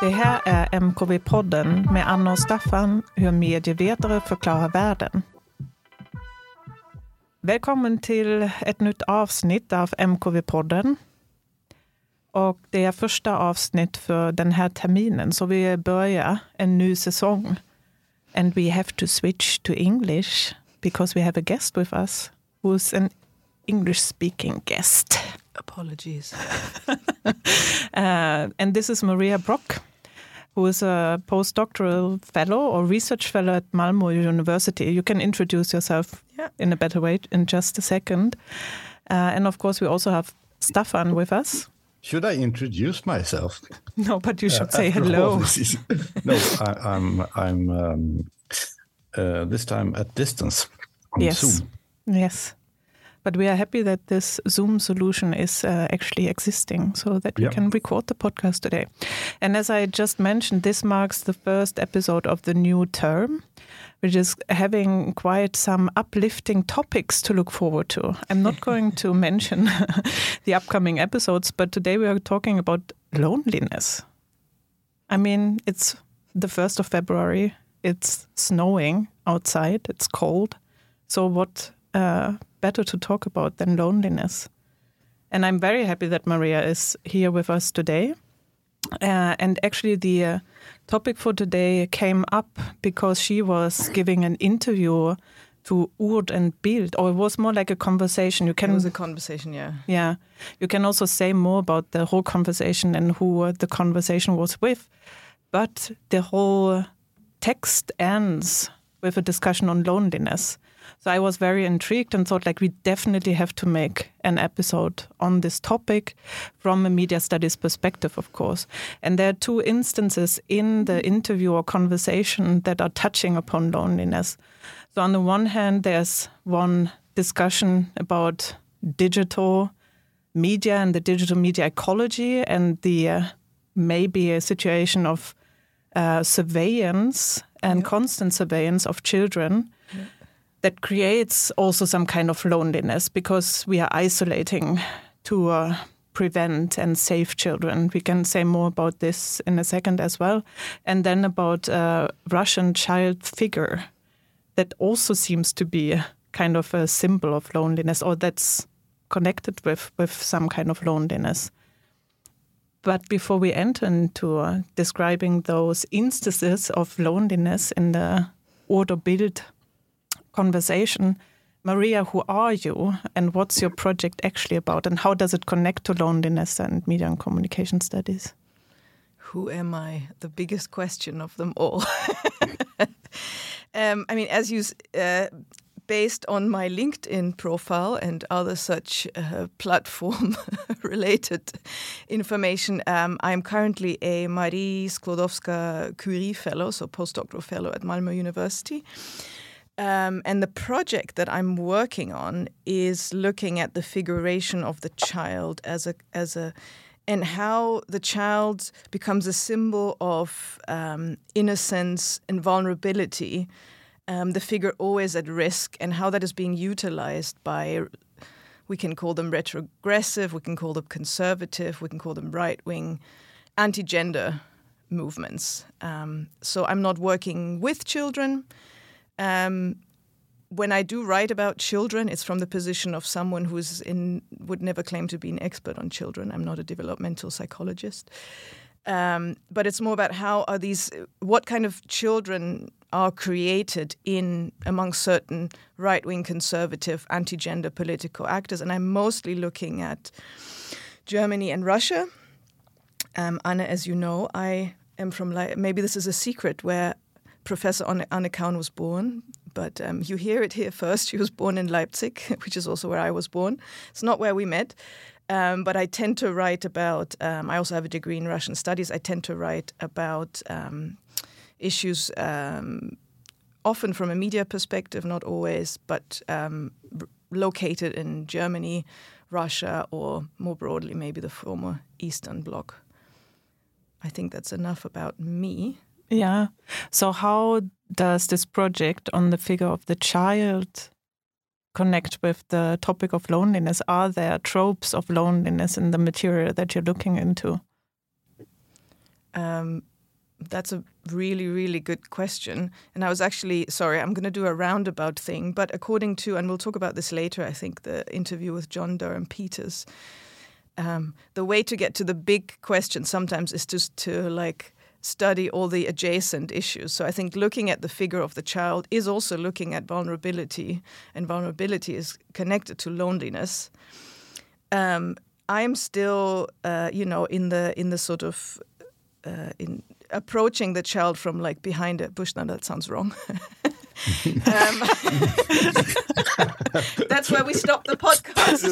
Det här är MKV-podden med Anna och Staffan, hur medievetare förklarar världen. Välkommen till ett nytt avsnitt av MKV-podden. Och det är första avsnitt för den här terminen, så vi börjar en ny säsong. And we have to switch to English because we have a guest with us who's an English speaking guest. Apologies. uh, and this is Maria Brock, who is a postdoctoral fellow or research fellow at Malmö University. You can introduce yourself Yeah. in a better way in just a second. Uh, and of course, we also have Stefan with us. Should I introduce myself? No, but you should Uh, say hello. is- no, I, I'm I'm um, uh, this time at distance on Yes. Zoom. Yes. But we are happy that this Zoom solution is uh, actually existing so that we Yeah. can record the podcast today. And as I just mentioned, this marks the first episode of the new term, which is having quite some uplifting topics to look forward to. I'm not going to mention the upcoming episodes, but today we are talking about loneliness. I mean, it's the 1st of February, it's snowing outside, it's cold. So, what uh, better to talk about than loneliness? And I'm very happy that Maria is here with us today. Uh, and actually, the uh, topic for today came up because she was giving an interview to Ord and Bild, or it was more like a conversation. You It can was a conversation, yeah. yeah. You can also say more about the whole conversation and who the conversation was with. But the whole text ends with a discussion on loneliness. So I was very intrigued and thought like we definitely have to make an episode on this topic from a media studies perspective, of course. And there are two instances in the interview or conversation that are touching upon loneliness. So on the one hand, there's one discussion about digital media and the digital media ecology and the uh, maybe a situation of uh, surveillance and constant surveillance of children that creates also some kind of loneliness because we are isolating to uh, prevent and save children. We can say more about this in a second as well. And then about uh, Russian child figure that also seems to be kind of a symbol of loneliness or that's connected with, with some kind of loneliness. But before we enter into uh, describing those instances of loneliness in the Ord och Bild conversation, Maria, who are you and what's your project actually about and how does it connect to loneliness and media and communication studies? Who am I? The biggest question of them all. um, I mean, as you, uh, based on my LinkedIn profile and other such uh, platform related information, um, I'm currently a Marie Sklodowska Curie Fellow, so postdoctoral fellow at Malmö University. Um, and the project that I'm working on is looking at the figuration of the child as a as a and how the child becomes a symbol of um, innocence and vulnerability. Um, the figure always at risk, and how that is being utilized by. We can call them retrogressive, we can call them conservative, we can call them right wing, anti gender movements. Um, so I'm not working with children. Um, when I do write about children, it's from the position of someone who's in would never claim to be an expert on children. I'm not a developmental psychologist, um, but it's more about how are these, what kind of children are created in among certain right-wing conservative anti-gender political actors, and I'm mostly looking at Germany and Russia. Um, Anna, as you know, I am from Lei- maybe this is a secret where Professor Anne Kaun was born, but um, you hear it here first. She was born in Leipzig, which is also where I was born. It's not where we met, um, but I tend to write about. Um, I also have a degree in Russian studies. I tend to write about um, issues. Um, Often from a media perspective, not always, but um, located in Germany, Russia, or more broadly, maybe the former Eastern Bloc. I think that's enough about me. Yeah. So, how does this project on the figure of the child connect with the topic of loneliness? Are there tropes of loneliness in the material that you're looking into? Um, that's a really, really good question. And I was actually, sorry, I'm going to do a roundabout thing, but according to, and we'll talk about this later, I think, the interview with John Durham Peters, um, the way to get to the big question sometimes is just to like study all the adjacent issues. So I think looking at the figure of the child is also looking at vulnerability, and vulnerability is connected to loneliness. Um, I'm still, uh, you know, in the in the sort of uh, in approaching the child from like behind a bush. Now that sounds wrong. um, that's where we stop the podcast.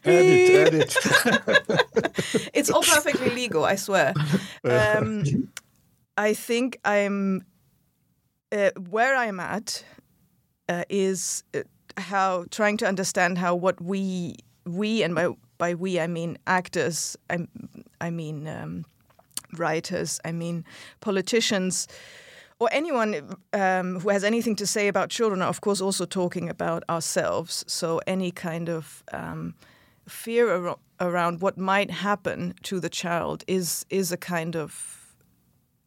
edit, edit. it's all perfectly legal, I swear. Um, I think I'm uh, where I'm at uh, is uh, how trying to understand how what we we and by by we I mean actors I I mean um, writers I mean politicians or anyone um, who has anything to say about children are, of course, also talking about ourselves. So any kind of um, fear ar around what might happen to the child is is a kind of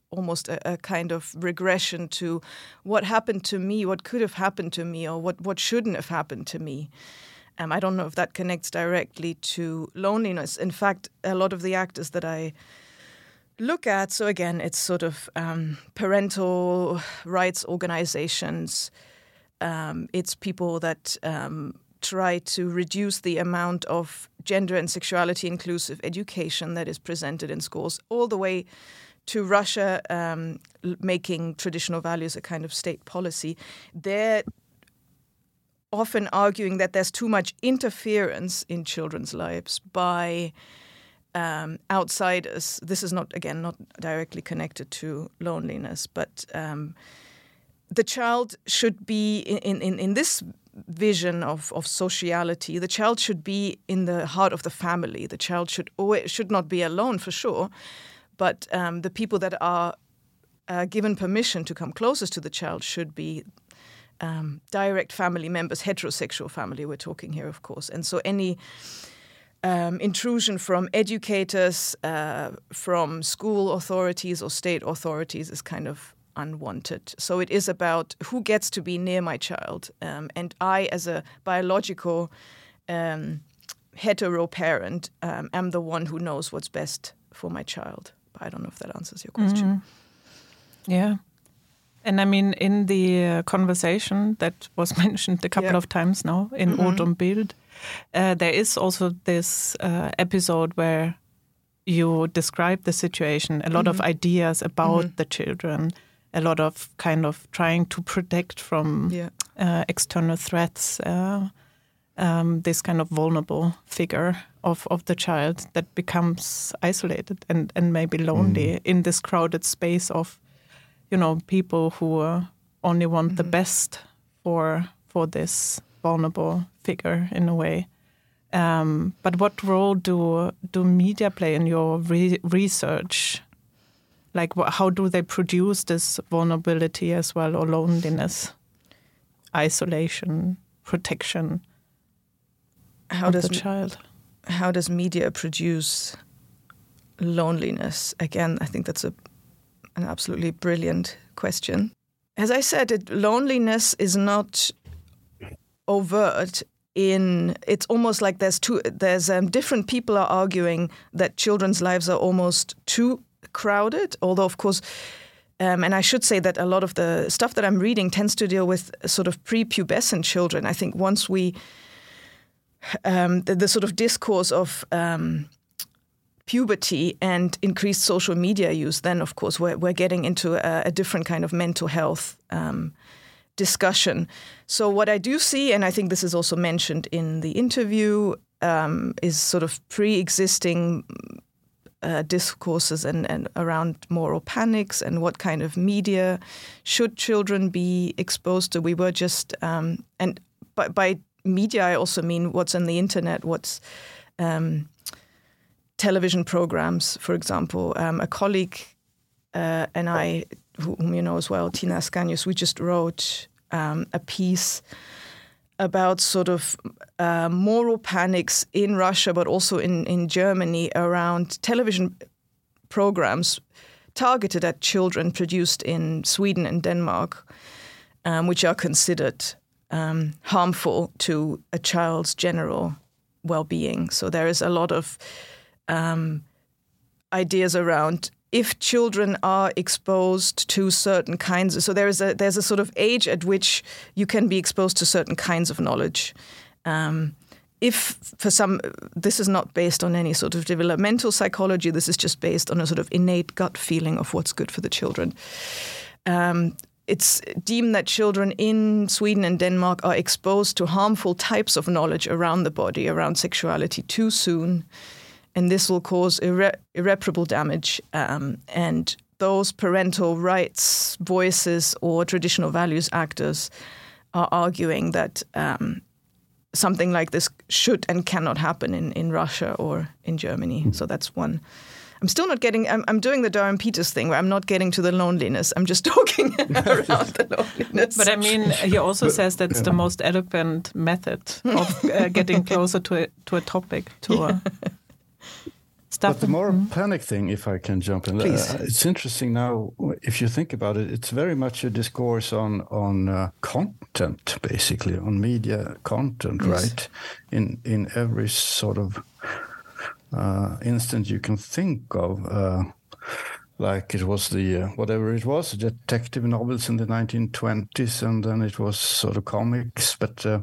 almost a, a, kind of regression to what happened to me, what could have happened to me, or what what shouldn't have happened to me. Um, I don't know if that connects directly to loneliness. In fact, a lot of the actors that I look at. So again, it's sort of um, parental rights organizations. Um, it's people that um, try to reduce the amount of gender and sexuality inclusive education that is presented in schools, all the way to Russia um, making traditional values a kind of state policy. They're often arguing that there's too much interference in children's lives by um, outsiders. This is not again not directly connected to loneliness, but um, the child should be in, in, in this vision of, of sociality. The child should be in the heart of the family. The child should always, should not be alone for sure, but um, the people that are uh, given permission to come closest to the child should be um, direct family members, heterosexual family. We're talking here, of course, and so any um, intrusion from educators, uh, from school authorities or state authorities is kind of unwanted. So it is about who gets to be near my child. Um, and I, as a biological um, hetero parent, um, am the one who knows what's best for my child. But I don't know if that answers your question. Mm-hmm. Yeah. And I mean, in the uh, conversation that was mentioned a couple yeah. of times now in mm-hmm. Ord och Bild, uh, there is also this uh, episode where you describe the situation, a lot mm -hmm. of mm-hmm. ideas about mm -hmm. the children, a lot of kind of trying to protect from yeah. uh, external threats. Uh, um, this kind of vulnerable figure of, of the child that becomes isolated and, and maybe lonely mm. in this crowded space of, you know, people who uh, only want the mm-hmm. best for for this vulnerable figure in a way. Um, but what role do do media play in your re research? Like, how do they produce this vulnerability as well, or loneliness, isolation, protection? How does the child? How does media produce loneliness? Again, I think that's a an absolutely brilliant question. As I said, it, loneliness is not overt in it's almost like there's two there's um, different people are arguing that children's lives are almost too crowded although of course um, and I should say that a lot of the stuff that I'm reading tends to deal with sort of prepubescent children. I think once we um, the, the, sort of discourse of um, puberty and increased social media use, then of course we're, we're getting into a, a different kind of mental health um, discussion. So, what I do see, and I think this is also mentioned in the interview, um, is sort of pre existing uh, discourses and, and around moral panics and what kind of media should children be exposed to. We were just, um, and by, by, media, I also mean what's on the internet, what's um, television programs, for example. Um, a colleague uh, and I whom you know as well, Tina Askanius, we just wrote um, a piece about sort of uh, moral panics in Russia, but also in, in Germany around television programs targeted at children produced in Sweden and Denmark, um, which are considered um, harmful to a child's general well being. So there is a lot of um, ideas around if children are exposed to certain kinds of, so there is a there's a sort of age at which you can be exposed to certain kinds of knowledge. Um, if for some this is not based on any sort of developmental psychology this is just based on a sort of innate gut feeling of what's good for the children. Um, it's deemed that children in Sweden and Denmark are exposed to harmful types of knowledge around the body, around sexuality too soon and this will cause irre- irreparable damage. Um, and those parental rights voices or traditional values actors are arguing that um, something like this should and cannot happen in, in Russia or in Germany. Mm. So that's one. I'm still not getting. I'm, I'm doing the Durham Peters thing where I'm not getting to the loneliness. I'm just talking around the loneliness. But I mean, he also says that's the most eloquent method of uh, getting closer to a, to a topic. To yeah. a, stuff. But the more mm. panic thing, if I can jump in, uh, it's interesting now. If you think about it, it's very much a discourse on on uh, content, basically on media content, yes. right? In in every sort of uh, instant you can think of. Uh, like it was the uh, whatever it was detective novels in the 1920s and then it was sort of comics but uh,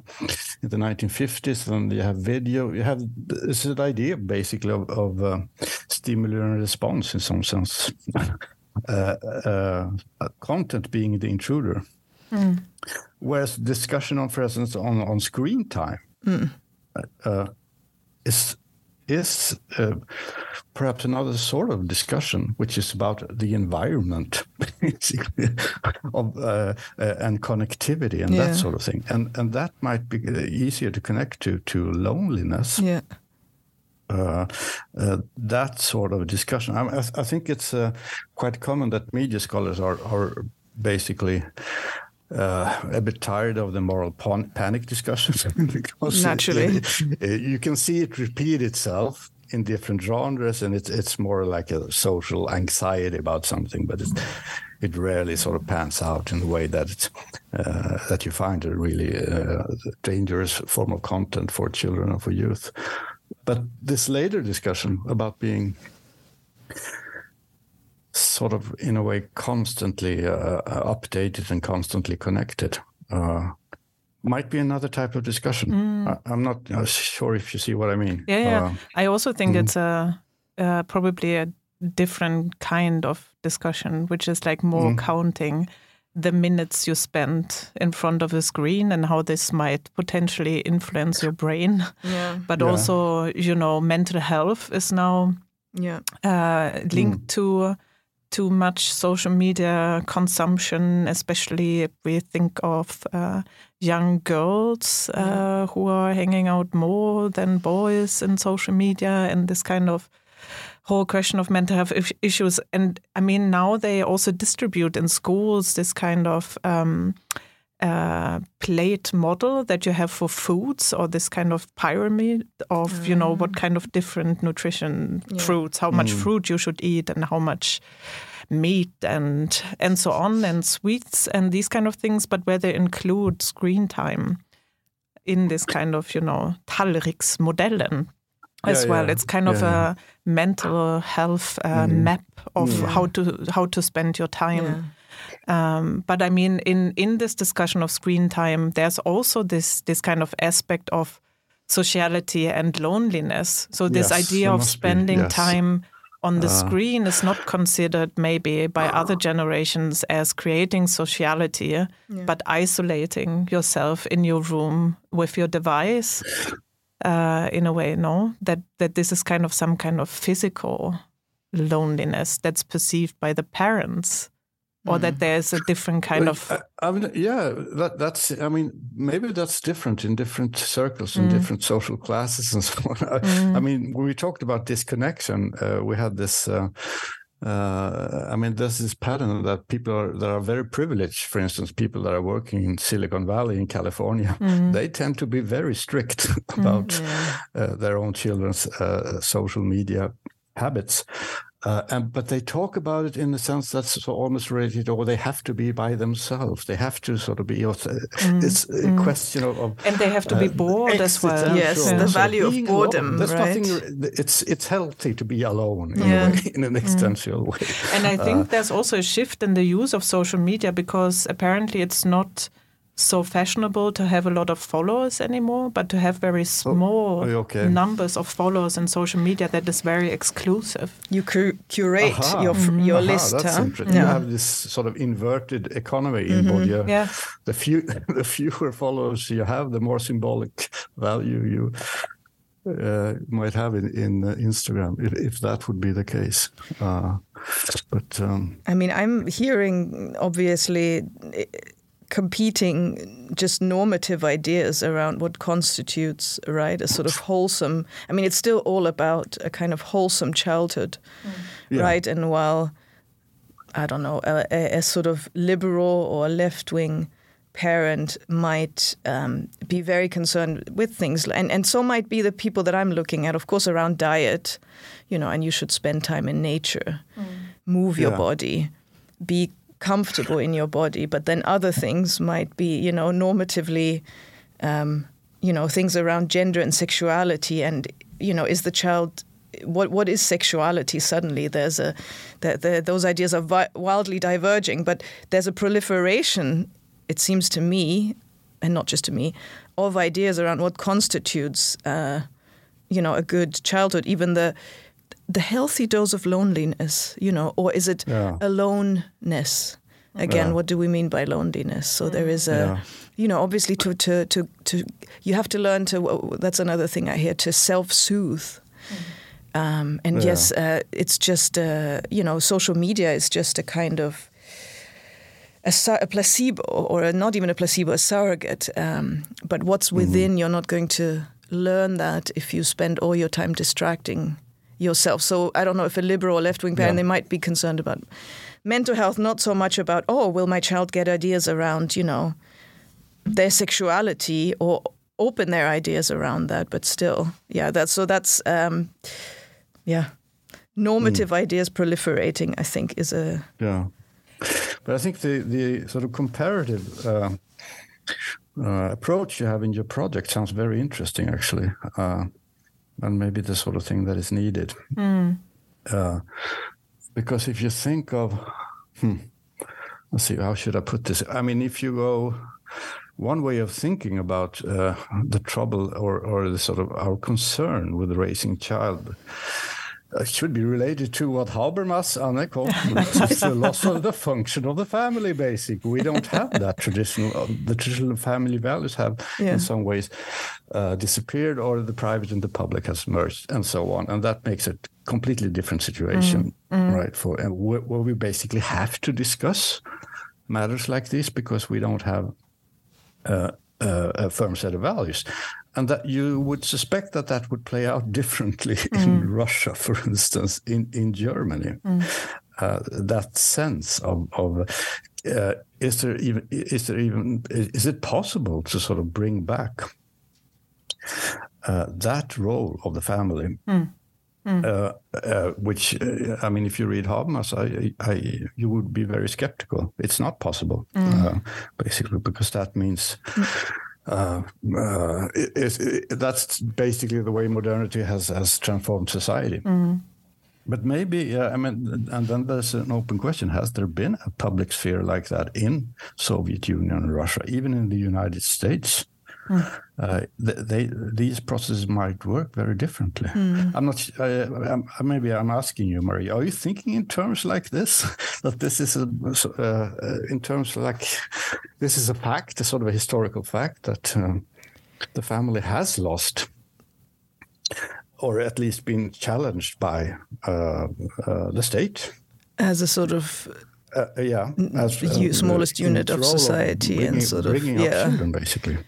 in the 1950s then you have video you have this is the idea basically of, of uh, stimuli and response in some sense uh, uh, content being the intruder mm. whereas discussion on presence on, on screen time mm. is is uh, perhaps another sort of discussion, which is about the environment, basically, of uh, uh, and connectivity and yeah. that sort of thing, and and that might be uh, easier to connect to to loneliness. Yeah. Uh, uh, that sort of discussion. I, I think it's quite common that media scholars are are basically uh, a bit tired of the moral pan- panic discussions because Naturally, it, you can see it repeat itself in different genres, and it's it's more like a social anxiety about something, but it rarely sort of pans out in the way that it's uh, that you find a really uh, dangerous form of content for children or for youth. But this later discussion about being sort of in a way constantly uh, uh, updated and constantly connected uh, might be another type of discussion mm. I, am not uh, sure if you see what i mean yeah, yeah. Uh, i also think mm. it's a probably a different kind of discussion which is like more mm. counting the minutes you spend in front of a screen and how this might potentially influence your brain yeah. but yeah. also you know mental health is now yeah. linked mm. to too much social media consumption, especially if we think of uh, young girls uh, yeah. who are hanging out more than boys in social media and this kind of whole question of mental health issues. And I mean, now they also distribute in schools this kind of um, uh, plate model that you have for foods or this kind of pyramid of, mm. you know, what mm. kind of different nutrition yeah. fruits, how much mm. fruit you should eat and how much meat and and so on and sweets and these kind of things, but where they include screen time in this kind of, you know, Tallriksmodellen as yeah, well. Yeah. It's kind of a mental health uh, mm. map of how to how to spend your time. Um, but I mean, in in this discussion of screen time, there's also this this kind of aspect of sociality and loneliness. So this yes, idea of spending yes. time on the uh, screen is not considered maybe by other generations as creating sociality, yeah. but isolating yourself in your room with your device. Uh, in a way, no, that that this is kind of some kind of physical loneliness that's perceived by the parents or that mm. there's a different kind of I, I mean, yeah that, that's i mean maybe that's different in different circles and mm. different social classes and so on mm. I, mean when we talked about disconnection uh, we had this uh, uh, I mean, there's this pattern that people are, that are very privileged, for instance, people that are working in Silicon Valley in California, mm. they tend to be very strict about mm, yeah. uh, their own children's uh, social media habits. Uh, and but they talk about it in a sense that's almost related, or they have to be by themselves. They have to sort of be. Mm, it's a mm. question of, of, and they have to be uh, bored as well. Yes, the value of boredom. Alone, right? nothing. It's it's healthy to be alone in, yeah. way, in an mm. existential mm. way. And I think uh, there's also a shift in the use of social media because apparently it's not so fashionable to have a lot of followers anymore, but to have very oh, small oh, okay. numbers of followers in social media that is very exclusive. You cu curate Aha. your mm. your Aha, list. That's huh? interesting. Yeah. You have this sort of inverted economy mm -hmm. in body. Yeah. The few the fewer followers you have, the more symbolic value you uh, might have in, in uh, Instagram, if, if, that would be the case. Uh, but um, I mean, I'm hearing obviously competing just normative ideas around what constitutes right a sort of wholesome i mean it's still all about a kind of wholesome childhood mm. yeah. right and while i don't know a, a sort of liberal or left-wing parent might um, be very concerned with things and, and so might be the people that i'm looking at of course around diet you know and you should spend time in nature mm. move your yeah. body be comfortable in your body. But then other things might be, you know, normatively, um, you know, things around gender and sexuality. And, you know, is the child what what is sexuality suddenly there's a the, the, those ideas are vi- wildly diverging but there's a proliferation it seems to me and not just to me of ideas around what constitutes uh, you know a good childhood even the the healthy dose of loneliness, you know, or is it yeah. aloneness? Again, yeah. what do we mean by loneliness? So there is a, yeah. you know, obviously to, to to to you have to learn to. That's another thing I hear to self-soothe. Mm. Um, and yes, uh, it's just uh, you know, social media is just a kind of a, a placebo, or a, not even a placebo, a surrogate. Um, but what's mm-hmm. within, mm -hmm. you're not going to learn that if you spend all your time distracting yourself. So I don't know if a liberal or left wing parent, yeah. they might be concerned about mental health, not so much about, oh, will my child get ideas around, you know, their sexuality or open their ideas around that, but still, yeah, that's so that's, um, yeah, normative mm. ideas proliferating, I think, is a. Yeah. But I think the, the sort of comparative uh, uh, approach you have in your project sounds very interesting, actually. Uh, and maybe the sort of thing that is needed. Mm. Because if you think of, hmm, let's see, how should I put this? I mean, if you go, one way of thinking about uh, the trouble or, or the sort of our concern with raising child it should be related to what Habermas, Anne, called the loss of the function of the family, Basic, We don't have that traditional, uh, the traditional family values have yeah. in some ways uh, disappeared or the private and the public has merged and so on. And that makes it completely different situation, mm. Mm. right? For and where, where we basically have to discuss matters like this because we don't have uh, uh, a firm set of values and that you would suspect that that would play out differently mm. in Russia, for instance, in in Germany. Mm. Uh, that sense of of uh, is there even is there even is it possible to sort of bring back uh, that role of the family? Mm. Mm. Uh, uh, which uh, I mean, if you read Habermas, I, I, you would be very skeptical. It's not possible, mm. uh, basically, because that means mm uh, uh, it, it, that's basically the way modernity has has transformed society. Mm. But maybe, I mean, and then there's an open question: Has there been a public sphere like that in Soviet Union and Russia, even in the United States? Mm. Uh, they, these processes might work very differently. Mm. I'm not. Uh, I'm, maybe I'm asking you, Marie. Are you thinking in terms like this? that this is a, uh, in terms like this is a fact, a sort of a historical fact that um, the family has lost, or at least been challenged by uh, uh, the state as a sort of uh, yeah, as, the smallest unit of society bringing, and sort of bringing yeah. children, basically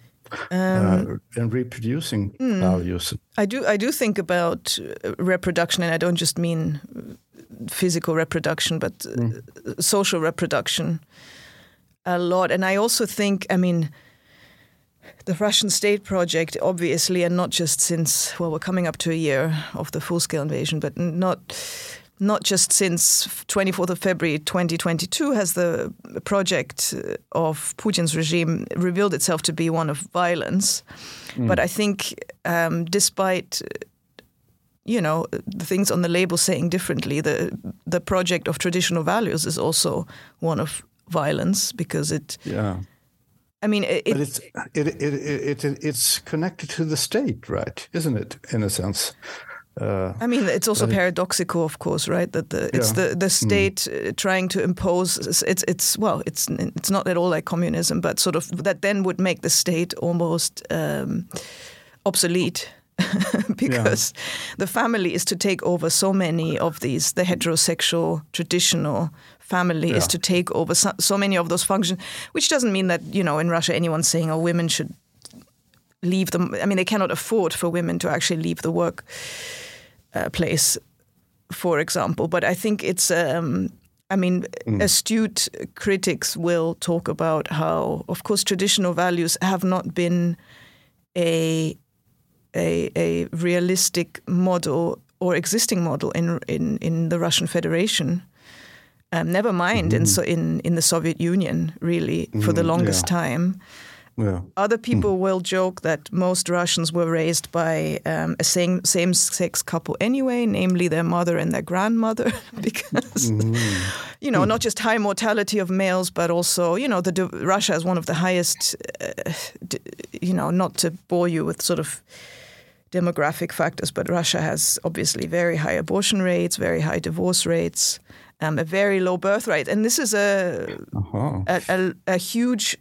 um, uh, and reproducing mm, values. I do. I do think about uh, reproduction, and I don't just mean physical reproduction, but mm. social reproduction a lot. And I also think, I mean, the Russian state project, obviously, and not just since, well, we're coming up to a year of the full scale invasion, but not. Not just since 24th of February 2022 has the project of Putin's regime revealed itself to be one of violence. Mm. But I think, um, despite you know the things on the label saying differently, the the project of traditional values is also one of violence because it. Yeah. I mean, it, but it's it, it, it, it, it's connected to the state, right? Isn't it, in a sense? Uh, I mean, it's also paradoxical, of course, right? That the it's yeah. the the mm. state mm. trying to impose it's it's well, it's it's not at all like communism, but sort of that then would make the state almost um, obsolete. because yeah. the family is to take over so many of these the heterosexual traditional family yeah. is to take over so, so, many of those functions, which doesn't mean that, you know, in Russia anyone's saying, oh, women should leave them. I mean, they cannot afford for women to actually leave the work uh, place, for example. But I think it's, um, I mean, mm. astute critics will talk about how, of course, traditional values have not been a a, a realistic model or existing model in in in the Russian Federation um, never mind mm. in so in in the Soviet Union, really, for the mm, longest yeah. time. Yeah. Other people mm. will joke that most Russians were raised by um, a same same sex couple anyway, namely their mother and their grandmother, because mm. you know not just high mortality of males, but also you know the Russia is one of the highest. Uh, you know, not to bore you with sort of demographic factors, but Russia has obviously very high abortion rates, very high divorce rates um, a very low birth rate, and this is a, uh-huh. a, a, a, huge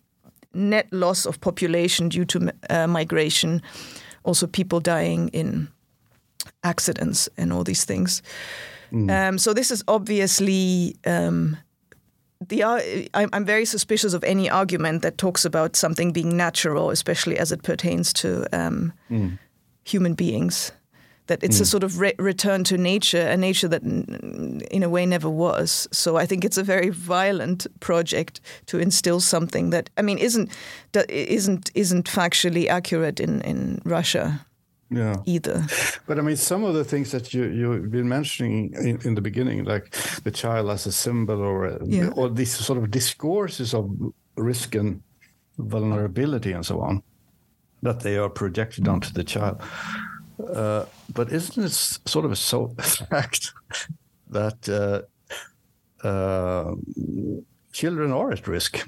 net loss of population due to uh, migration. Also, people dying in accidents and all these things. Mm. Um, so this is obviously um, the. Uh, I'm, I'm very suspicious of any argument that talks about something being natural, especially as it pertains to um, mm. human beings that it's mm. a sort of re- return to nature, a nature that in a way never was. So I think it's a very violent project to instill something that I mean isn't isn't isn't factually accurate in in Russia. Yeah. Either, but I mean, some of the things that you you've been mentioning in, in the beginning, like the child as a symbol, or yeah. or these sort of discourses of risk and vulnerability and so on, that they are projected onto the child. Uh, but isn't it sort of a so fact that uh, uh, children are at risk?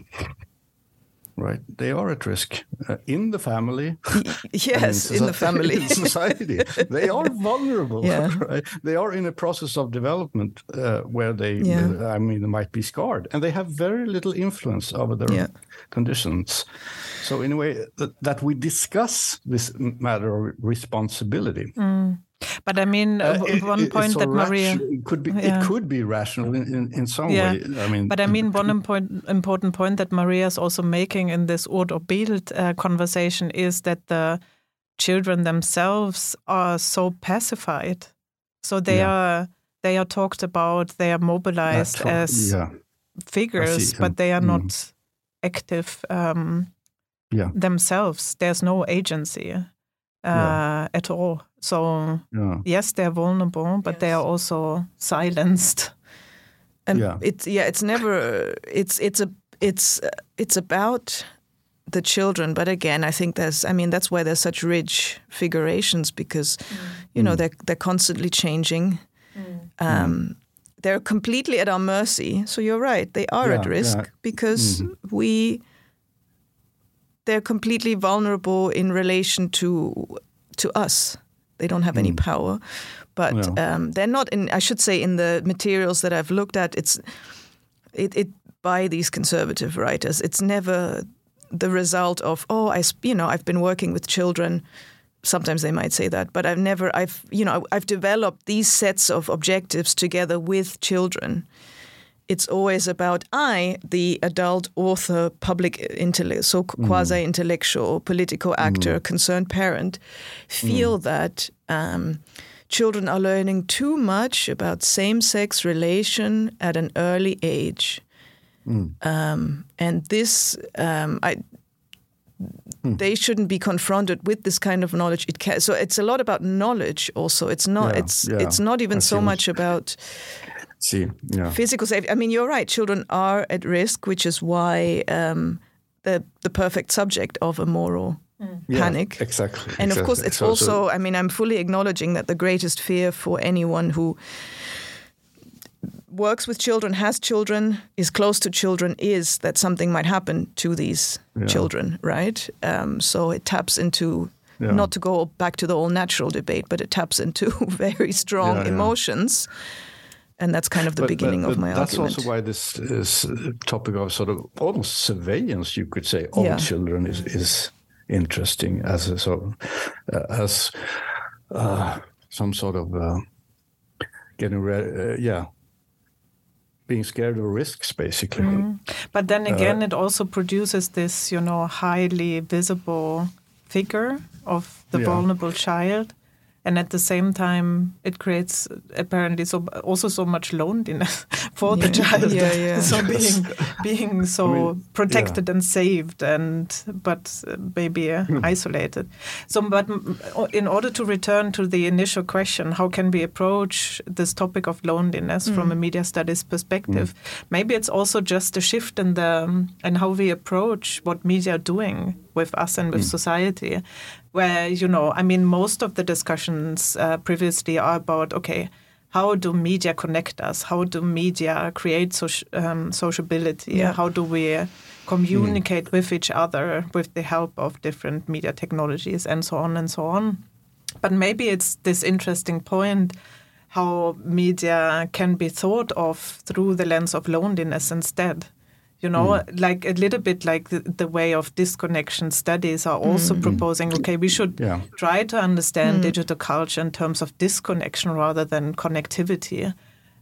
Right, they are at risk uh, in the family. Yes, in, in, the family, in society, they are vulnerable. Yeah. Right? They are in a process of development uh, where they, yeah. I mean, they might be scarred, and they have very little influence over their yeah. conditions. So, in a way, that, that we discuss this matter of responsibility. Mm. But I mean, uh, one it, point that Maria could be yeah. it could be rational in, in, in some yeah. way. I mean, but I mean, one important important point that Maria is also making in this Ord och Bild uh, conversation is that the children themselves are so pacified, so they yeah. are they are talked about, they are mobilized as figures, but they are mm. not active um, themselves. There's no agency uh, at all. So yeah. yes, they're vulnerable, but yes. they are also silenced. And yeah. it's yeah, it's never it's it's a it's it's about the children, but again, I think there's I mean that's why there's such rich figurations because mm. you know mm. they're they're constantly changing. Mm. Um, they're completely at our mercy. So you're right, they are yeah, at risk because mm. we they're completely vulnerable in relation to to us. They don't have mm. any power, but um, they're not in. I should say in the materials that I've looked at, it's it, it by these conservative writers. It's never the result of oh I you know I've been working with children. Sometimes they might say that, but I've never I've you know I've developed these sets of objectives together with children it's always about I, the adult author, public intellect, so mm. quasi intellectual, political actor, mm. concerned parent, feel mm. that um, children are learning too much about same-sex relation at an early age. Mm. Um, and this, um, I, mm. they shouldn't be confronted with this kind of knowledge. It can, so it's a lot about knowledge. Also, it's not. Yeah, it's yeah. it's not even so much about. See, yeah. Physical safety. I mean, you're right. Children are at risk, which is why um, the the perfect subject of a moral Mm. panic. Yeah, exactly. And exactly. of course, it's so, also, so, I mean, I'm fully acknowledging that the greatest fear for anyone who works with children, has children, is close to children, is that something might happen to these yeah. children, right? Um, so it taps into, yeah. not to go back to the all natural debate, but it taps into very strong emotions and that's kind of the but, beginning but, but of my that's argument. That's also why this is topic of sort of almost surveillance, you could say, of yeah. children is, is interesting as a sort of, uh, as uh, some sort of uh, getting ready, uh, yeah, being scared of risks, basically. Mm. But then again, uh, it also produces this, you know, highly visible figure of the yeah. vulnerable child and at the same time it creates apparently so also so much loneliness for yeah. the child yeah, yeah. so being being so I mean, protected and saved and but maybe uh, hmm. isolated so but in order to return to the initial question how can we approach this topic of loneliness mm. from a media studies perspective mm. maybe it's also just a shift in the in how we approach what media are doing with us and with mm. society where you know i mean most of the discussions uh, previously are about okay how do media connect us how do media create soci- um, sociability yeah. how do we communicate mm. with each other with the help of different media technologies and so on and so on but maybe it's this interesting point how media can be thought of through the lens of loneliness instead you know mm. like a little bit like the, the, way of disconnection studies are also mm. proposing okay we should yeah. try to understand mm. digital culture in terms of disconnection rather than connectivity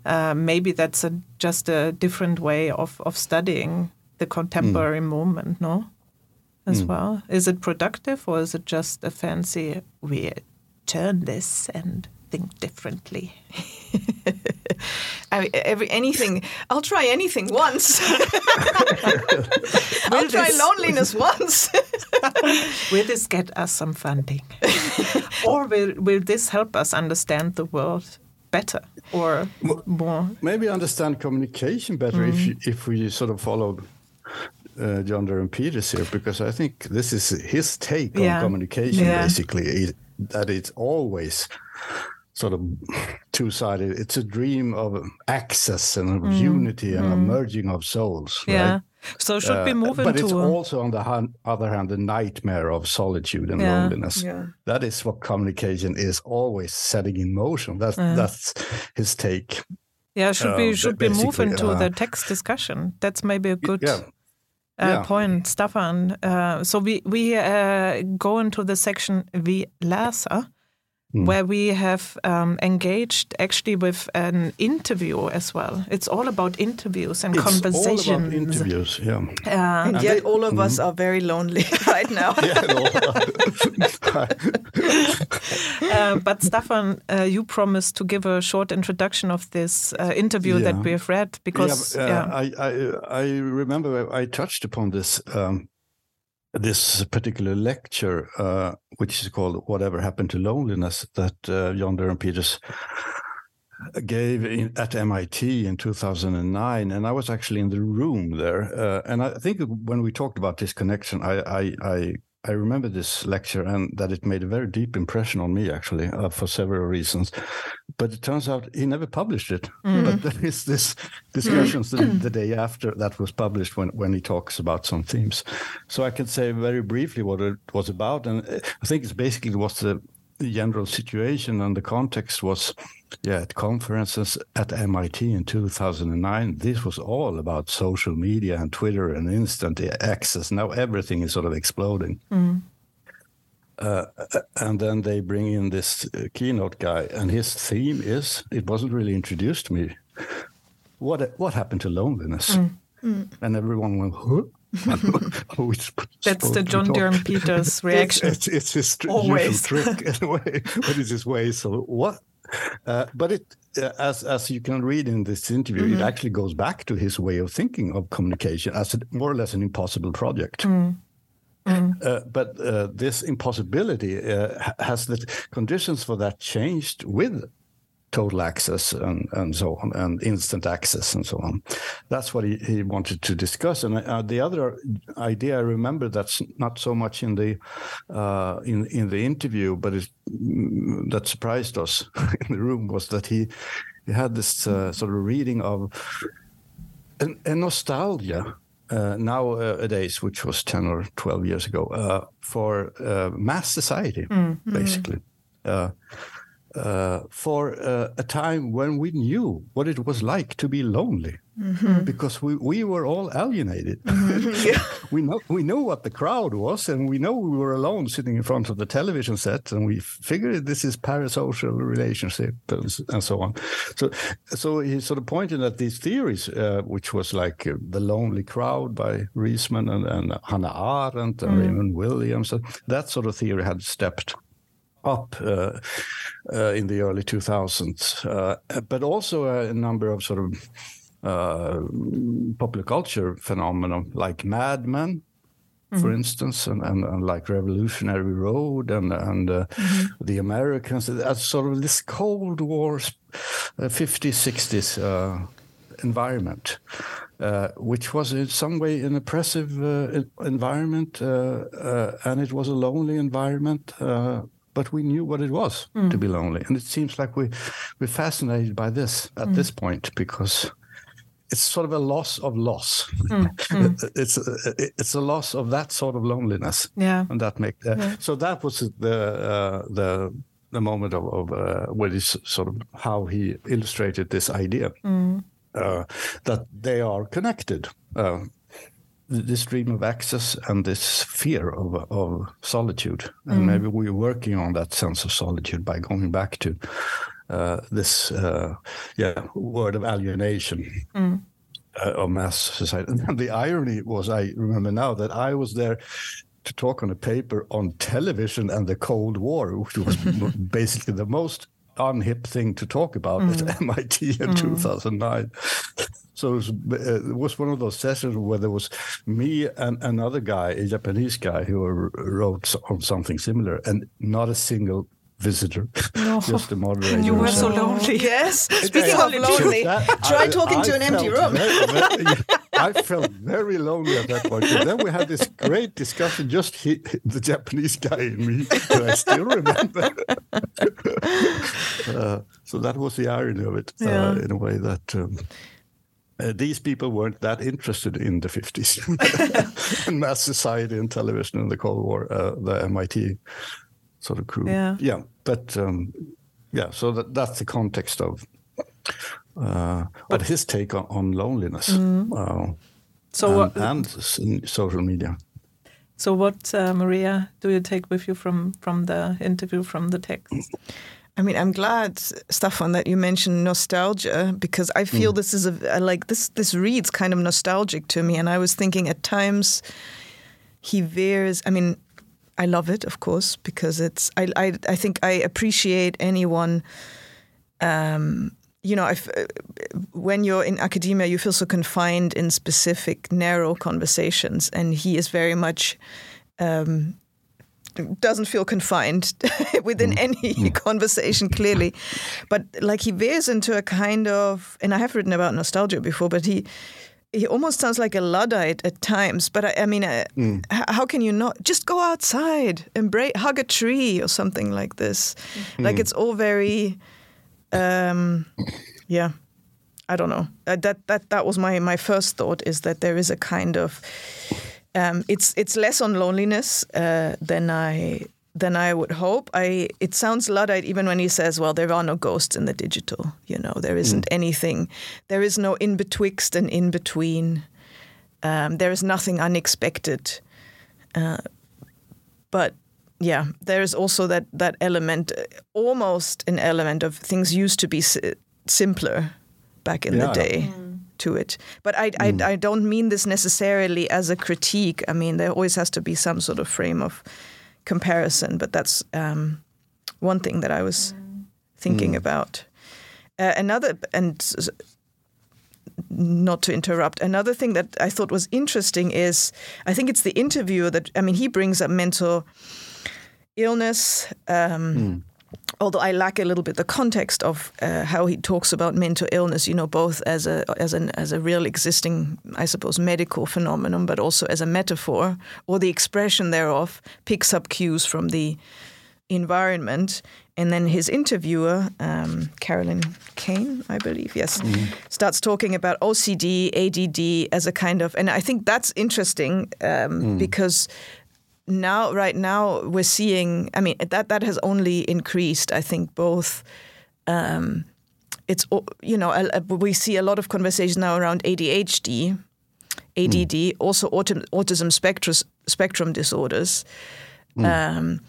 uh, maybe that's a, just a different way of, of studying the contemporary mm. moment no as mm. well is it productive or is it just a fancy we turn this and think differently I mean, every anything. I'll try anything once. I'll try this, loneliness once. will this get us some funding, or will will this help us understand the world better or more? Maybe understand communication better mm. if you, if we sort of follow uh, John Durham Peters here, because I think this is his take yeah. on communication. Yeah. Basically, that it's always sort of two sided. It's a dream of access and of mm. unity and mm. a merging of souls. Right? Yeah. So should uh, we move but into? But it's also on the other hand the nightmare of solitude and yeah. loneliness. Yeah. That is what communication is always setting in motion. That's uh. that's his take. Yeah. Should we uh, should we move into uh, the text discussion? That's maybe a good. Yeah. Uh, yeah. point, Stefan. Uh, so we we uh, go into the section vi läser, mm. where we have um, engaged actually with an interview as well. It's all about interviews and it's conversations. All about interviews, yeah. Uh, and, and, yet, they, all of mm. us are very lonely right now. uh, but Stefan, uh, you promised to give a short introduction of this uh, interview yeah. that we have read because yeah, uh, I, I, I remember I touched upon this. Um, this particular lecture, uh, which is called "Whatever Happened to Loneliness," that uh, John Durham Peters gave in, at MIT in 2009, and I was actually in the room there. Uh, and I think when we talked about this connection, I, I, I I remember this lecture and that it made a very deep impression on me, actually, uh, for several reasons. But it turns out he never published it. Mm. But there is this discussions the, the, day after that was published when, when he talks about some themes. So I can say very briefly what it was about. And uh, I think it's basically what's the the general situation and the context was, yeah, at conferences at MIT in 2009, this was all about social media and Twitter and instant access. Now everything is sort of exploding. Mm. Uh, and then they bring in this uh, keynote guy, and his theme is it wasn't really introduced to me. What what happened to loneliness? Mm. Mm. And everyone went, huh? That's the John Durham Peters reaction. It's, it's, his usual trick in a way, but it's his way. So what uh, but it, uh, as as you can read in this interview, mm-hmm. it actually goes back to his way of thinking of communication as a, more or less an impossible project. Mm. Mm. Uh, but uh, this impossibility uh, has the conditions for that changed with total access and, and so on, and instant access and so on. That's what he, he wanted to discuss. And uh, the other idea I remember that's not so much in the uh, in in the interview, but it, mm, that surprised us in the room was that he he had this uh, sort of reading of a, a nostalgia. Uh, nowadays, which was 10 or 12 years ago, uh, for uh, mass society, mm, basically. Mm uh, for uh, a time when we knew what it was like to be lonely mm-hmm. because we, we were all alienated. Mm-hmm. Yeah. we know we know what the crowd was, and we know we were alone sitting in front of the television set, and we figured this is parasocial relationship and, and so on. So, so he sort of pointed at these theories, uh, which was like uh, the lonely crowd by Riesman and, and Hannah Arendt and mm. Raymond Williams. That sort of theory had stepped up uh, uh, in the early 2000s, uh, but also a number of sort of uh, popular culture phenomena like Mad Men, mm-hmm. for instance, and, and, and, like Revolutionary Road and and uh, mm-hmm. the Americans, as sort of this Cold War, 50s, 60s environment. Uh, which was in some way an oppressive uh, environment, uh, and it was a lonely environment but we knew what it was mm. to be lonely. And it seems like we we're fascinated by this at mm. this point because it's sort of a loss of loss. Mm. it's a, it's a loss of that sort of loneliness. Yeah, and that make uh, yeah. so that was the uh, the the moment of, of uh, where this sort of how he illustrated this idea mm. uh, that they are connected. This dream of access and this fear of, of solitude. And mm. maybe we're working on that sense of solitude by going back to uh, this uh, yeah word of alienation mm. uh, of mass society. And the irony was, I remember now that I was there to talk on a paper on television and the Cold War, which was basically the most unhip thing to talk about mm. at MIT in mm. 2009. So it was, uh, it was, one of those sessions where there was me and another guy, a Japanese guy, who wrote on something similar, and not a single visitor, no. just the moderator. You were so lonely. Yes. Speaking of lonely, that, try I, talking I to an empty room. Very, very, I felt very lonely at that point. And then we had this great discussion, just he, the Japanese guy and me, that I still remember. uh, so that was the irony of it, uh, yeah. uh, in a way that. Um, uh, these people weren't that interested in the 50s and mass society and television in the Cold War, uh, the MIT sort of crew. Yeah. Yeah. But um, yeah, so that, that's the context of uh, but, of his take on, on loneliness mm. so and, and, social media. So, what, uh, Maria, do you take with you from from the interview, from the text? I mean, I'm glad, Staffan, that you mentioned nostalgia because I feel mm. this is a like this. This reads kind of nostalgic to me, and I was thinking at times he veers. I mean, I love it, of course, because it's. I I, I think I appreciate anyone. Um, you know, if, uh, when you're in academia, you feel so confined in specific, narrow conversations, and he is very much um, doesn't feel confined within mm. any mm. conversation clearly but like he veers into a kind of and i have written about nostalgia before but he he almost sounds like a luddite at times but i, I mean uh, mm. how can you not just go outside embrace hug a tree or something like this mm. like it's all very um, yeah i don't know uh, that that that was my my first thought is that there is a kind of um, it's it's less on loneliness uh, than I than I would hope. I it sounds luddite even when he says, "Well, there are no ghosts in the digital." You know, there isn't mm. anything. There is no in betwixt and in between. Um, there is nothing unexpected. Uh, but yeah, there is also that that element, almost an element of things used to be si simpler back in yeah. the day. Mm to it. But I, mm. I, I, don't mean this necessarily as a critique. I mean, there always has to be some sort of frame of comparison. But that's um, one thing that I was thinking mm. about. Uh, another and not to interrupt. Another thing that I thought was interesting is I think it's the interviewer that I mean he brings up mental illness. Um, mm. Although I lack a little bit the context of uh, how he talks about mental illness, you know, both as a as an as a real existing, I suppose, medical phenomenon, but also as a metaphor or the expression thereof picks up cues from the environment. And then his interviewer, um, Carolyn Kane, I believe, yes, mm. starts talking about OCD, ADD as a kind of, and I think that's interesting um, mm. because now, right now, we're seeing. I mean, that that has only increased. I think both. Um, it's you know we see a lot of conversation now around ADHD, ADD, mm. also autism, autism spectrum spectrum disorders. Mm. Um,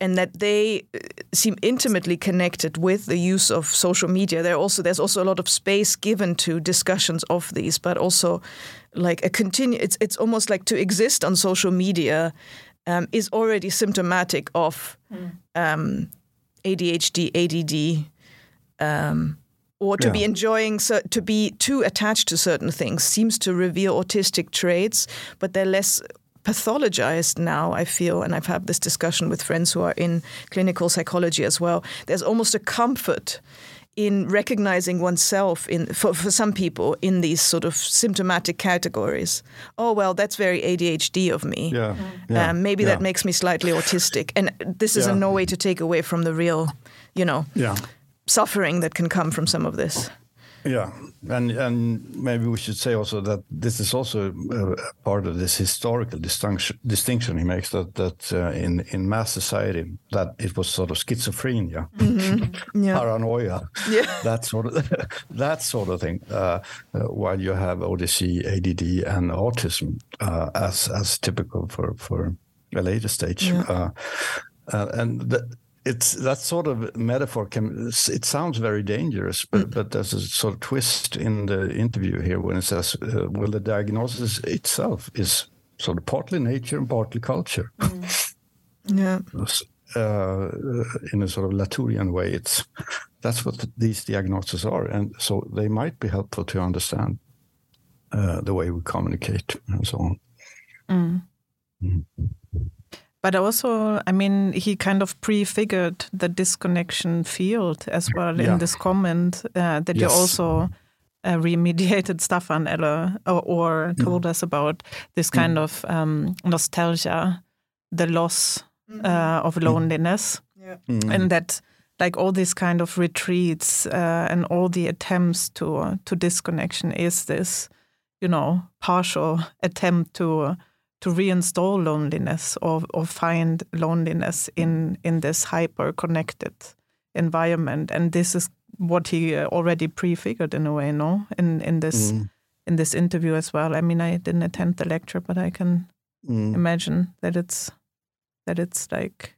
and that they uh, seem intimately connected with the use of social media. There also there's also a lot of space given to discussions of these, but also like a continue. It's it's almost like to exist on social media um, is already symptomatic of mm. um, ADHD, ADD. Um, or to yeah. be enjoying, so, to be too attached to certain things seems to reveal autistic traits, but they're less pathologized now, I feel, and I've had this discussion with friends who are in clinical psychology as well. There's almost a comfort in recognizing oneself in for, for some people in these sort of symptomatic categories. Oh well, that's very ADHD of me. Yeah. yeah. Um, maybe yeah. that makes me slightly autistic, and this is yeah. in no way to take away from the real, you know, suffering that can come from some of this. Yeah, and and maybe we should say also that this is also part of this historical distinction distinction he makes that that uh, in in mass society that it was sort of schizophrenia, mm-hmm. yeah. paranoia, yeah. that sort of that sort of thing. Uh, uh, while you have ODC, ADD, and autism uh, as as typical for for a later stage, yeah. Uh, uh, and the, it's that sort of metaphor can it sounds very dangerous but mm. but there's a sort of twist in the interview here when it says uh, well the diagnosis itself is sort of partly nature and partly culture mm. yeah uh, in a sort of Latourian way it's that's what these diagnoses are and so they might be helpful to understand uh, the way we communicate and so on mm. Mm. But also, I mean, he kind of prefigured the disconnection field as well yeah. in this comment uh, that yes. you also uh, remediated Stefan Eller or, or mm. told mm. us about this mm. kind mm. of um, nostalgia, the loss mm. uh, of loneliness, yeah. Mm. and that like all these kind of retreats uh, and all the attempts to to disconnection is this, you know, partial attempt to to reinstall loneliness or, or find loneliness in, in this hyper connected environment. And this is what he already prefigured in a way, no? In in this mm. in this interview as well. I mean, I didn't attend the lecture, but I can mm. imagine that it's that it's like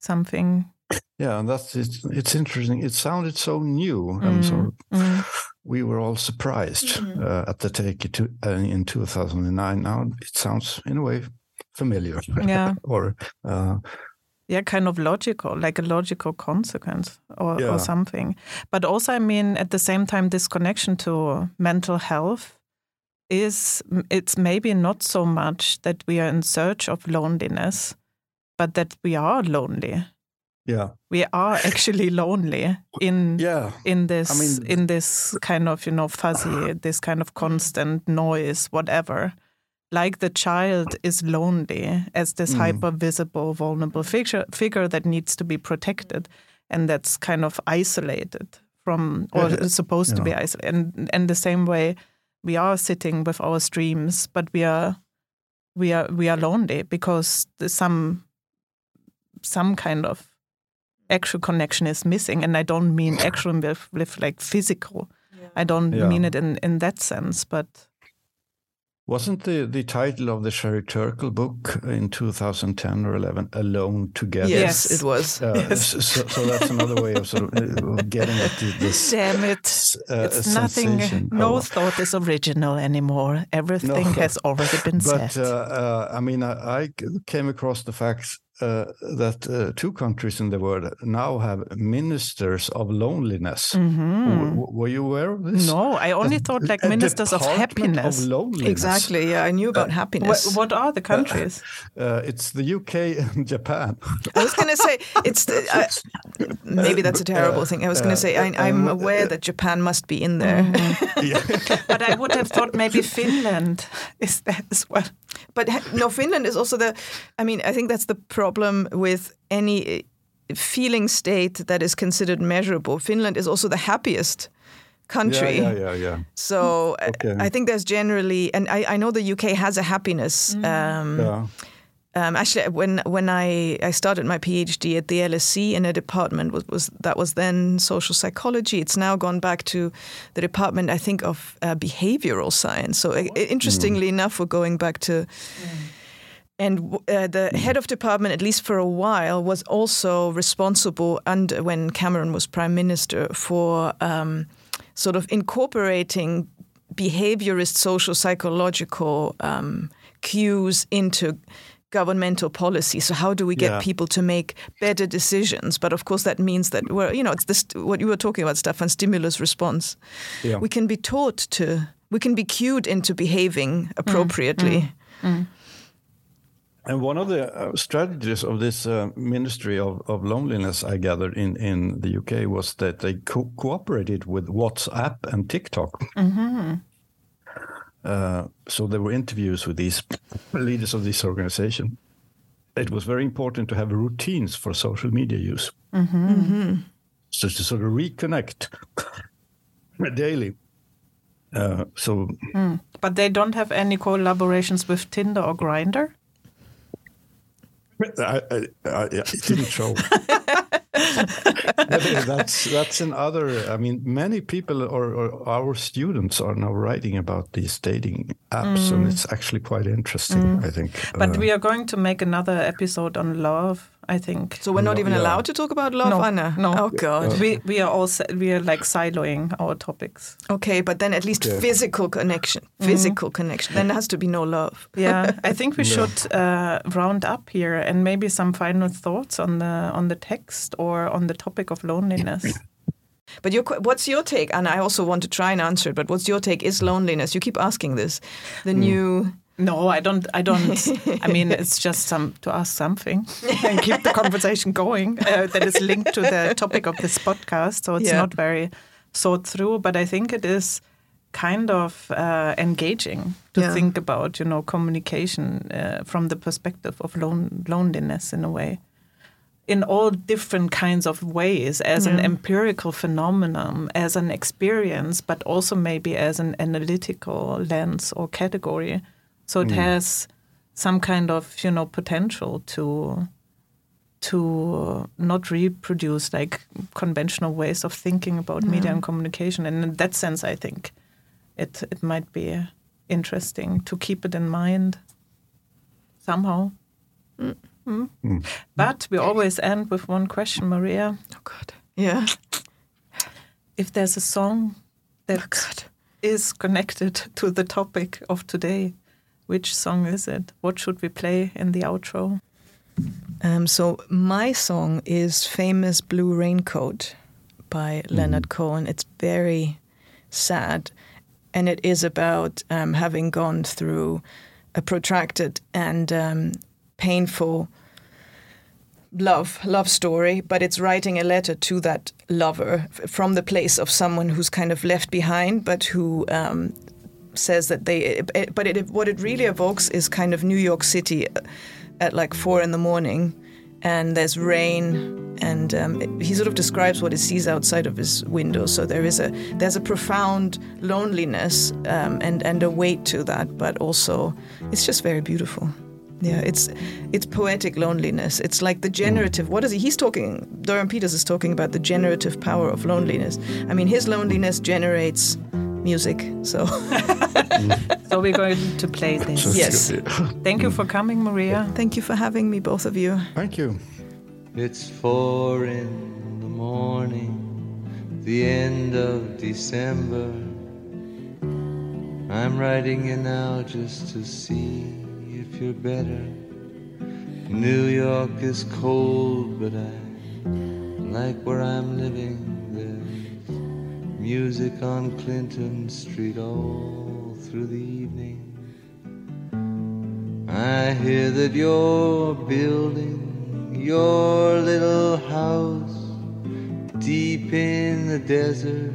something yeah, and that's it's, it's interesting. It sounded so new, and so mm. we were all surprised mm. uh, at the take to, uh, in 2009. Now it sounds, in a way, familiar. Yeah, or uh, yeah, kind of logical, like a logical consequence or, yeah. or something. But also, I mean, at the same time, this connection to mental health is it's maybe not so much that we are in search of loneliness, but that we are lonely yeah we are actually lonely in yeah in this I mean, in this kind of you know fuzzy this kind of constant noise whatever like the child is lonely as this mm. hyper visible vulnerable figure figure that needs to be protected and that's kind of isolated from or yeah, supposed yeah. to be isolated and and the same way we are sitting with our streams but we are we are we are lonely because some some kind of actual connection is missing. And I don't mean actual with, with like physical. Yeah. I don't yeah. mean it in, in that sense, but wasn't the, the title of the Sherry Turkle book in 2010 or 11 Alone Together? Yes, it was. Uh, yes. So, so, that's another way of sort of uh, getting at this. Damn it. Uh, it's nothing, no thought is original anymore. Everything no. has already been but, said. But uh, uh, I mean, I, I, came across the facts uh, that uh, two countries in the world now have ministers of loneliness. Mm-hmm. were you aware of this? No, I only a, thought like ministers of happiness. Of loneliness. Exactly. Yeah, I knew about uh, happiness. Wh- what are the countries? Uh, it's the UK and Japan. I was going to say it's the, maybe that's a terrible thing. I was going to say I, am aware that Japan must be in there, mm-hmm. but I would have thought maybe Finland is there as well. But no, Finland is also the. I mean, I think that's the problem with any eh, feeling state that is considered measurable. Finland is also the happiest country. Yeah, yeah, yeah. yeah. So okay. I, I, think there's generally, and I, I know the UK has a happiness. Mm. Um, yeah. Um, actually, when when I, I started my PhD at the LSE in a department was, was that was then social psychology. It's now gone back to the department I think of uh, behavioral science. So uh, interestingly mm. enough, we're going back to. Mm. And uh, the head of department, at least for a while, was also responsible, and when Cameron was prime minister, for um, sort of incorporating behaviorist social psychological um, cues into governmental policy. So how do we get yeah. people to make better decisions? But of course, that means that we're, you know, it's this what you were talking about, Staffan, stimulus response. Yeah. We can be taught to, we can be cued into behaving appropriately. Mm. Mm. Mm. And one of the uh, strategies of this uh, Ministry of, of Loneliness, I gathered in, in the UK, was that they co- cooperated with WhatsApp and TikTok. Mm-hmm. Uh, so there were interviews with these leaders of this organization. It was very important to have routines for social media use. Mm-hmm. Mm-hmm. So to sort of reconnect daily. Uh, so, mm. but they don't have any collaborations with Tinder or Grindr. I, I, I, it didn't show. that's that's another. I mean, many people or, or, our students are now writing about these dating apps, mm. and it's actually quite interesting. Mm. I think. But uh, we are going to make another episode on love I think. So we're not even yeah. allowed to talk about love, no, Anna. No. Oh God. We we are all we are like siloing our topics. Okay, but then at least yeah. physical connection, mm-hmm. physical mm -hmm. connection. Then there has to be no love. Yeah, I think we should uh, round up here and maybe some final thoughts on the on the text or on the topic of loneliness. But your, what's your take? And I also want to try and answer it. But what's your take? Is loneliness? You keep asking this. The mm. new no, I don't. I don't. I mean, it's just some to ask something and keep the conversation going uh, that is linked to the topic of this podcast. So it's yeah. not very thought through, but I think it is kind of uh, engaging to yeah. think about, you know, communication uh, from the perspective of lone, loneliness in a way, in all different kinds of ways, as yeah. an empirical phenomenon, as an experience, but also maybe as an analytical lens or category. So it mm. has some kind of you know potential to to not reproduce like conventional ways of thinking about yeah. media and communication. And in that sense, I think it it might be interesting to keep it in mind somehow. Mm. Mm. Mm. But we always end with one question, Maria. Oh God, yeah. If there's a song that oh is connected to the topic of today, which song is it? What should we play in the outro? Um, so my song is "Famous Blue Raincoat" by mm. Leonard Cohen. It's very sad, and it is about um, having gone through a protracted and um, painful love love story but it's writing a letter to that lover from the place of someone who's kind of left behind but who um, says that they, it, but it, what it really evokes is kind of New York City at like four in the morning, and there's rain, and um, it, he sort of describes what he sees outside of his window. So there is a there's a profound loneliness um, and and a weight to that, but also it's just very beautiful. Yeah, it's it's poetic loneliness. It's like the generative. What is he? He's talking. Durham Peters is talking about the generative power of loneliness. I mean, his loneliness generates music. So, so we're going to play this. yes. Thank you for coming, Maria. Thank you for having me, both of you. Thank you. It's four in the morning, the end of December. I'm writing you now just to see if you're better. New York is cold, but I like where I'm living. Music on Clinton Street all through the evening. I hear that you're building your little house deep in the desert.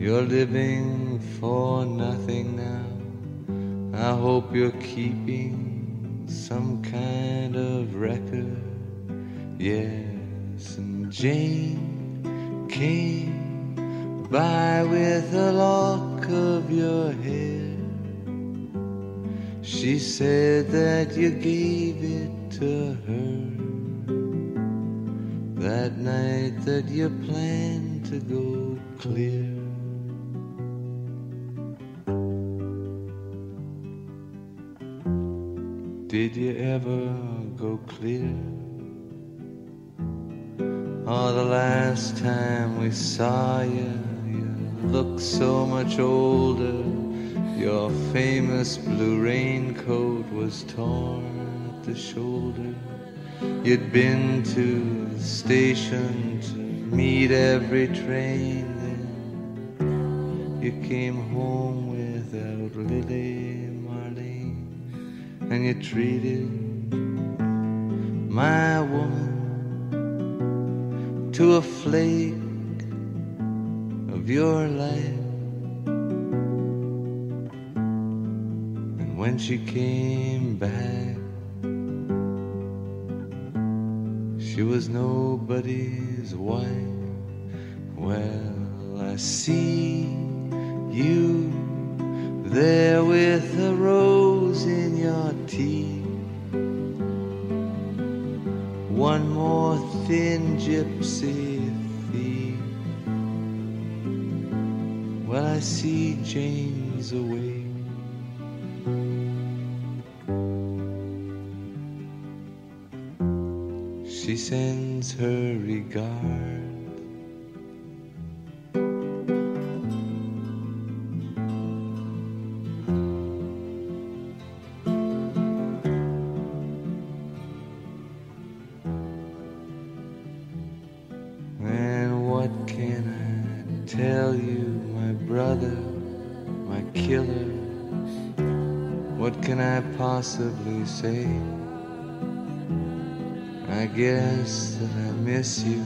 You're living for nothing now. I hope you're keeping some kind of record. Yes, Jane came by with a lock of your hair. She said that you gave it to her that night that you planned to go clear. Did you ever go clear? Oh, the last time we saw you, you looked so much older. Your famous blue raincoat was torn at the shoulder. You'd been to the station to meet every train. Then you came home without Lily Marlene, and you treated my woman to a flake of your life. And when she came back, she was nobody's wife. Well, I see you there with a rose gypsy thief. Well, I see Jane's away. Possibly say? I guess that I miss you.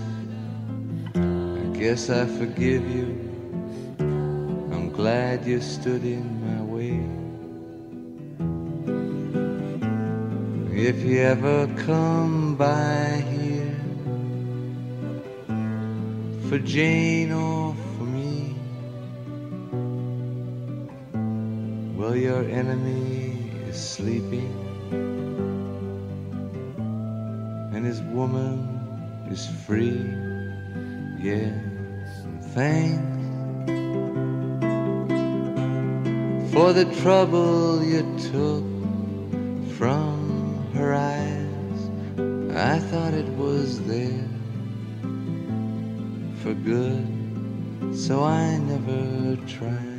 I guess I forgive you. I'm glad you stood in my way. If you ever come by here for Jane or for me, well, your enemy sleeping, and his woman is free. Yes, and thanks for the trouble you took from her eyes. I thought it was there for good, so I never tried.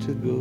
Sincerely, El